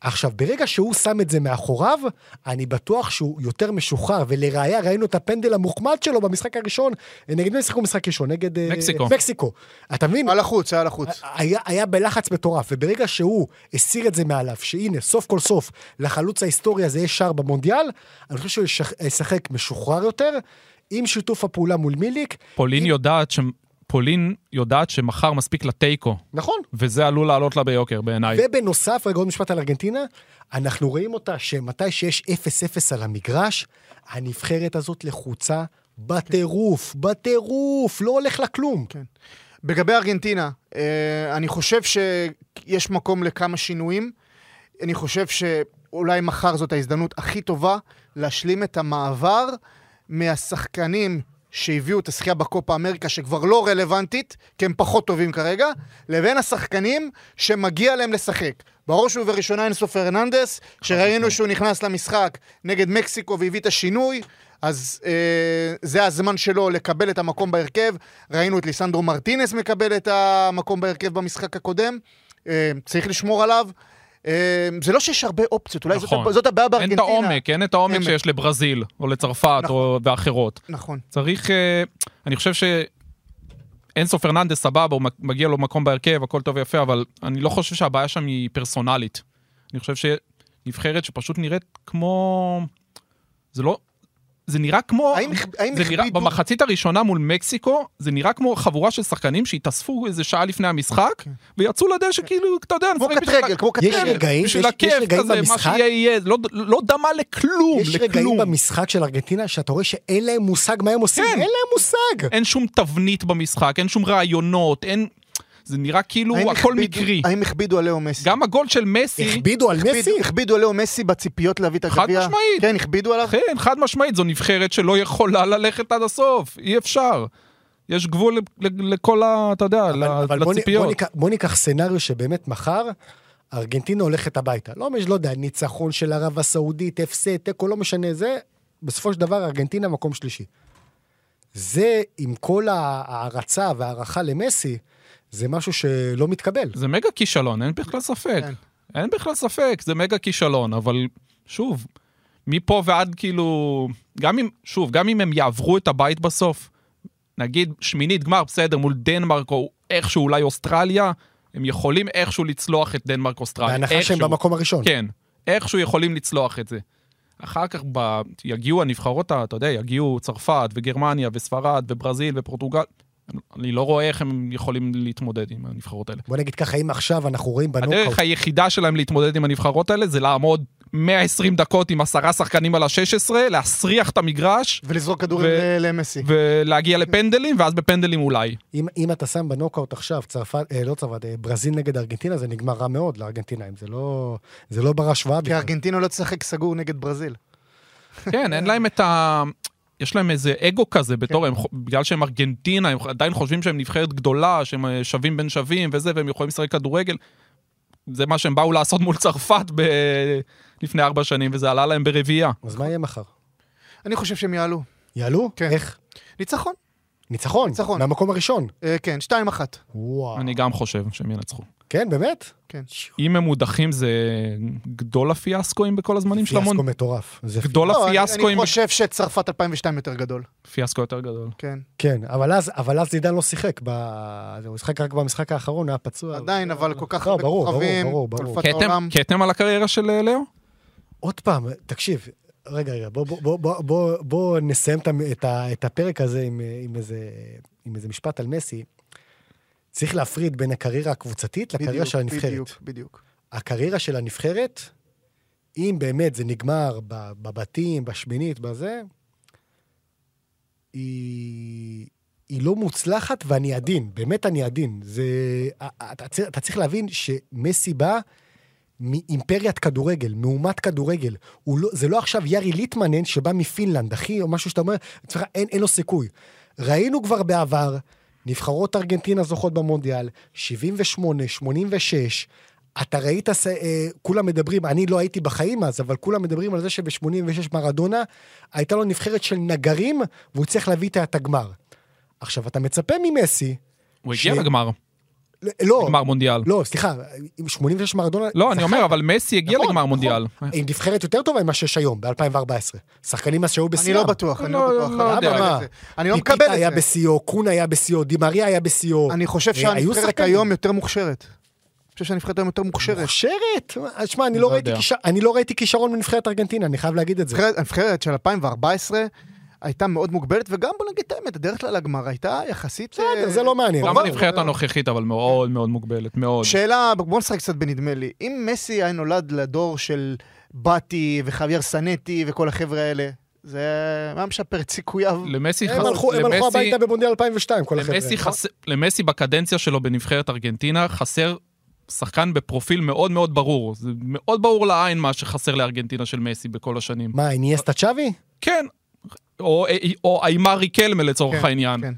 עכשיו, ברגע שהוא שם את זה מאחוריו, אני בטוח שהוא יותר משוחרר, ולראיה ראינו את הפנדל המוחמד שלו במשחק הראשון, נגד מי שיחקו משחק ראשון? נגד... אה, מקסיקו. מקסיקו. אתה מבין? היה לחוץ, היה לחוץ. היה, היה בלחץ מטורף, וברגע שהוא הסיר את זה מעליו, שהנה, סוף כל סוף, לחלוץ ההיסטורי הזה יש שער במונדיאל, אני חושב שהוא ישח- ישחק משוחרר יותר, עם שיתוף הפעולה מול מיליק. פולין אם- יודעת ש... פולין יודעת שמחר מספיק לתיקו, נכון. וזה עלול לעלות לה ביוקר בעיניי. ובנוסף, רגע עוד משפט על ארגנטינה, אנחנו רואים אותה שמתי שיש 0-0 על המגרש, הנבחרת הזאת לחוצה בטירוף, בטירוף, לא הולך לה כלום. כן. לגבי ארגנטינה, אה, אני חושב שיש מקום לכמה שינויים. אני חושב שאולי מחר זאת ההזדמנות הכי טובה להשלים את המעבר מהשחקנים שהביאו את השחייה בקופה אמריקה, שכבר לא רלוונטית, כי הם פחות טובים כרגע, לבין השחקנים שמגיע להם לשחק. בראש ובראשונה אינסו פרננדס, שראינו שהוא נכנס למשחק נגד מקסיקו והביא את השינוי, אז אה, זה הזמן שלו לקבל את המקום בהרכב. ראינו את ליסנדרו מרטינס מקבל את המקום בהרכב במשחק הקודם. אה, צריך לשמור עליו. אה, זה לא שיש הרבה אופציות, אולי נכון. זאת, זאת הבעיה אין בארגנטינה. את העומק, אין את העומק אין. שיש לברזיל, או לצרפת, או ואחרות. נכון. צריך, אה, אני חושב ש... אינסו פרננדס סבבה, הוא מגיע לו מקום בהרכב, הכל טוב ויפה, אבל אני לא חושב שהבעיה שם היא פרסונלית. אני חושב שנבחרת שפשוט נראית כמו... זה לא... זה נראה כמו... האם- האם זה נראה, הכבידו- במחצית הראשונה מול מקסיקו, זה נראה כמו חבורה של שחקנים שהתאספו איזה שעה לפני המשחק, ויצאו לדשא כאילו, אתה יודע, כמו קט בשביל רגל, כמו קט יש רגל. רגעים, בשביל יש- יש הכיף רגעים כזה, מה במשחק- שיהיה יהיה, לא- לא דמה לכלום, יש רגעים לכלום. במשחק של ארגנטינה שאתה רואה שאין להם מושג מה הם עושים, כן. אין להם מושג. אין שום תבנית במשחק, אין שום רעיונות, אין... זה נראה כאילו הכל הכבידו- מקרי. האם הכבידו על לאו מסי? גם הגול של מסי, הכבידו על מסי? הכבידו- על לאו מסי בציפיות להביא את חד הגביע? משמעית. כן, הכבידו עליו? כן, חד משמעית, זו נבחרת שלא יכולה ללכת עד הסוף, אי אפשר. יש גבול לכל ה... אתה יודע, אבל, אבל בוא, לציפיות. בוא, ניקח, בוא ניקח סצנריו שבאמת מחר ארגנטינה הולכת הביתה. לא, לא יודע, ניצחון של ערב הסעודית, הפסד, תיקו, לא משנה זה. בסופו של דבר ארגנטינה מקום שלישי. זה, עם כל ההערצה וההערכה למסי, זה משהו שלא מתקבל. זה מגה כישלון, אין בכלל ספק. כן. אין בכלל ספק, זה מגה כישלון, אבל שוב, מפה ועד כאילו, גם אם, שוב, גם אם הם יעברו את הבית בסוף, נגיד שמינית גמר, בסדר, מול דנמרק או איכשהו אולי אוסטרליה, הם יכולים איכשהו לצלוח את דנמרק אוסטרליה. בהנחה שהם. במקום הראשון. כן, איכשהו יכולים לצלוח את זה. אחר כך ב... יגיעו הנבחרות, אתה יודע, יגיעו צרפת וגרמניה וספרד וברזיל ופורטוגל. אני לא רואה איך הם יכולים להתמודד עם הנבחרות האלה. בוא נגיד ככה, אם עכשיו אנחנו רואים בנוקאוט, הדרך היחידה שלהם להתמודד עם הנבחרות האלה זה לעמוד 120 דקות עם עשרה שחקנים על ה-16, להסריח את המגרש ולזרוק כדורים ו- ל- למסי. ולהגיע לפנדלים, ואז בפנדלים אולי. אם, אם אתה שם בנוקאוט עכשיו, צרפת, אה, לא צרפת, אה, ברזיל נגד ארגנטינה, זה נגמר רע מאוד לארגנטינאים, זה לא, זה לא בר השוואה כי. ארגנטינה לא תשחק סגור נגד ברזיל. כן, אין להם את ה... יש להם איזה אגו כזה בתור, הם, ח- בגלל שהם ארגנטינה, הם עדיין חושבים שהם נבחרת גדולה, שהם אה, שווים בין שווים וזה, והם יכולים לשחק כדורגל. זה מה שהם באו לעשות מול צרפת ב... לפני ארבע שנים, וזה עלה להם ברביעייה. אז מה יהיה מחר? אני חושב שהם יעלו. יעלו? כן. איך? ניצחון. ניצחון. ניצחון. מהמקום הראשון. אה, כן, 2-1. וואו. אני גם חושב שהם ינצחו. כן, באמת? כן. אם הם מודחים זה גדול הפיאסקואים בכל הזמנים של המון... פיאסקו מטורף. זה גדול לא, אני- הפיאסקואים... אני חושב שצרפת 2002 יותר גדול. פיאסקו יותר גדול. כן. כן, אבל אז, אבל אז זידן לא שיחק, ב... הוא שיחק רק במשחק האחרון, היה פצוע. עדיין, אבל כל כך לא, הרבה ברור, כוכבים. ברור, ברור, ברור. אלופת כתם, העולם. כתם על הקריירה של אה, לאו? עוד פעם, תקשיב, רגע, רגע, בוא, בוא, בוא, בוא, בוא, בוא נסיים את, הפרק הזה עם, עם, איזה, עם איזה משפט על מסי. צריך להפריד בין הקריירה הקבוצתית לקריירה בדיוק, של הנבחרת. בדיוק, בדיוק. הקריירה של הנבחרת, אם באמת זה נגמר בבתים, בשמינית, בזה, היא, היא לא מוצלחת ואני עדין, באמת אני עדין. זה, אתה, צריך- אתה צריך להבין שמסי בא מאימפריית כדורגל, מאומת כדורגל. לא, זה לא עכשיו יארי ליטמנן שבא מפינלנד, אחי, או משהו שאתה אומר, אין, אין לו סיכוי. ראינו כבר בעבר, נבחרות ארגנטינה זוכות במונדיאל, 78, 86. אתה ראית, אה, כולם מדברים, אני לא הייתי בחיים אז, אבל כולם מדברים על זה שב-86 מרדונה, הייתה לו נבחרת של נגרים, והוא צריך להביא איתה את הגמר. עכשיו, אתה מצפה ממסי, הוא הגיע ש- לגמר, לא, גמר מונדיאל. לא, סליחה, עם 86 מרדונה... לא, אני. אומר, אבל מסי הגיע נכון, לגמר נכון. מונדיאל. עם נבחרת יותר טובה ממה שיש היום, ב-2014. שחקנים אז שהיו אני בשיאם. לא בטוח, אני לא, לא בטוח. לא אני יודע. מקבל את זה. אני לא פיקיטה מקבל את היה. בשיאו, קונה היה בשיאו, דימריה היה בשיאו. אני חושב אה, שהנבחרת. היום יותר מוכשרת. אני חושב שהנבחרת היום יותר מוכשרת. מוכשרת? שמע, אני לא לא אני לא ראיתי כישרון מנבחרת ארגנטינה, אני חייב להגיד את זה. הנבחרת של 2014 הייתה מאוד מוגבלת, וגם בוא נגיד את האמת, הדרך שלה לגמר הייתה יחסית... בסדר, אה, זה לא מעניין. גם. הנבחרת הנוכחית, אבל מאוד מאוד מוגבלת, מאוד. שאלה, בוא נשחק קצת בנדמה לי. אם מסי היה נולד לדור של באטי וחוויאר סנטי וכל החבר'ה האלה, זה היה משפר את סיכוייו. למסי הם חס- הלכו הם הלכו למסי- הביתה במונדיאל 2002, כל החבר'ה. למסי, בקדנציה שלו בנבחרת ארגנטינה חסר שחקן בפרופיל מאוד מאוד ברור. זה מאוד ברור לעין מה שחסר לארגנטינה של מסי בכל השנים. מה, איניאסטה צ'אבי? כן, או, או איימר ריקלמה לצורך כן, העניין. כן.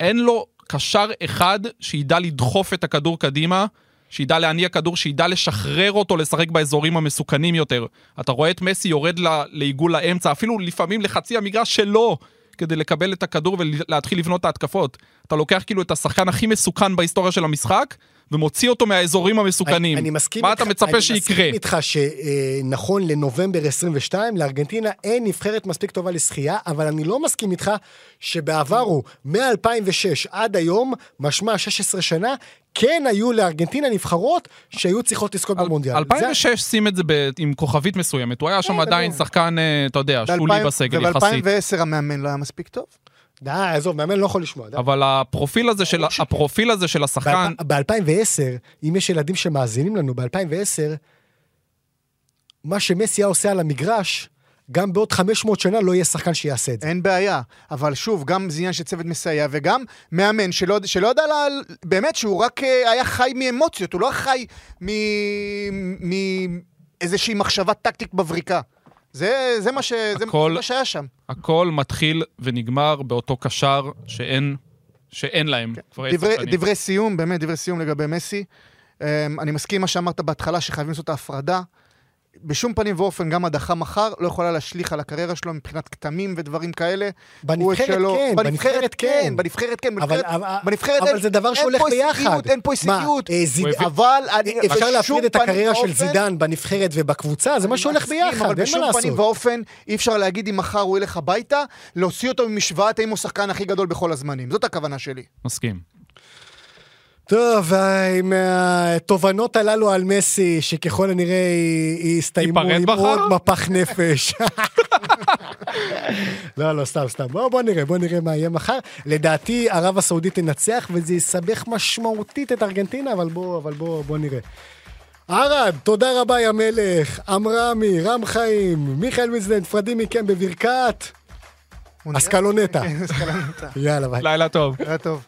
אין לו קשר אחד שידע לדחוף את הכדור קדימה, שידע להניע כדור, שידע לשחרר אותו לשחק באזורים המסוכנים יותר. אתה רואה את מסי יורד ל- לעיגול לאמצע, אפילו לפעמים לחצי המגרש שלו, כדי לקבל את הכדור ולהתחיל לבנות את ההתקפות. אתה לוקח כאילו את השחקן הכי מסוכן בהיסטוריה של המשחק, ומוציא אותו מהאזורים המסוכנים. אני מסכים מה איתך- אתה מצפה אני שיקרה? מסכים איתך שנכון לנובמבר 22, לארגנטינה אין נבחרת מספיק טובה לשחייה, אבל אני לא מסכים איתך שבעבר הוא, מ-2006 עד היום, משמע 16 שנה, כן היו לארגנטינה נבחרות שהיו צריכות לזכות במונדיאל. זה- 2006 שים את זה ב- עם כוכבית מסוימת, הוא היה שם כן, עדיין. שחקן, אה, אתה יודע, שולי בסגל יחסית. וב-2010 המאמן לא היה מספיק טוב. די, עזוב, מאמן לא יכול לשמוע. די. אבל הפרופיל הזה של, הפרופיל הזה של השחקן, ב-2010, אם יש ילדים שמאזינים לנו, ב-2010, מה שמסי היה עושה על המגרש, גם בעוד 500 שנה לא יהיה שחקן שיעשה את זה. אין בעיה. אבל שוב, גם זה עניין של צוות מסייע, וגם מאמן שלא, שלא ידע, לה, באמת, שהוא רק אה, היה חי מאמוציות, הוא לא חי מאיזושהי מחשבה טקטית בבריקה. זה, זה, מה ש, זה הכל- מה שהיה שם. הכל מתחיל ונגמר באותו קשר שאין, שאין להם כבר עשר שנים. דברי סיום, באמת דברי סיום לגבי מסי. Um, אני מסכים עם מה שאמרת בהתחלה, שחייבים לעשות את ההפרדה. בשום פנים ואופן, גם הדחה מחר לא יכולה להשליך על הקריירה שלו מבחינת כתמים ודברים כאלה. הוא בנבחרת שלו- כן, בנבחרת כן. בנבחרת כן, אבל, בנבחרת, אבל, אין- זה דבר אין שהולך פה ביחד. הישגיות, אין פה הישגיות. אה. הוא הביא- אבל אני... אפשר בשום להפריד את הקריירה של זידן בנבחרת ובקבוצה, זה מה שהולך ביחד, אין מה בשום לעשות. פנים ואופן אי אפשר להגיד אם מחר הוא ילך הביתה, להוציא אותו ממשוואת האם הוא השחקן הכי גדול בכל הזמנים. זאת הכוונה שלי. מסכים. טוב, עם התובנות הללו על מסי, שככל הנראה יסתיימו ייפרד עם? עוד מפח נפש. לא, לא, סתם, סתם. בוא, בוא נראה, בוא נראה מה יהיה מחר. לדעתי, ערב הסעודית תנצח, וזה יסבך משמעותית את ארגנטינה, אבל בוא, אבל בוא, בוא נראה. ערד, תודה רבה, יא מלך. עמרמי, רם חיים, מיכאל ויזלנד, נפרדים מכם בברכת אסקלונטה. אסקלונטה. יאללה, ביי. לילה טוב. היה טוב.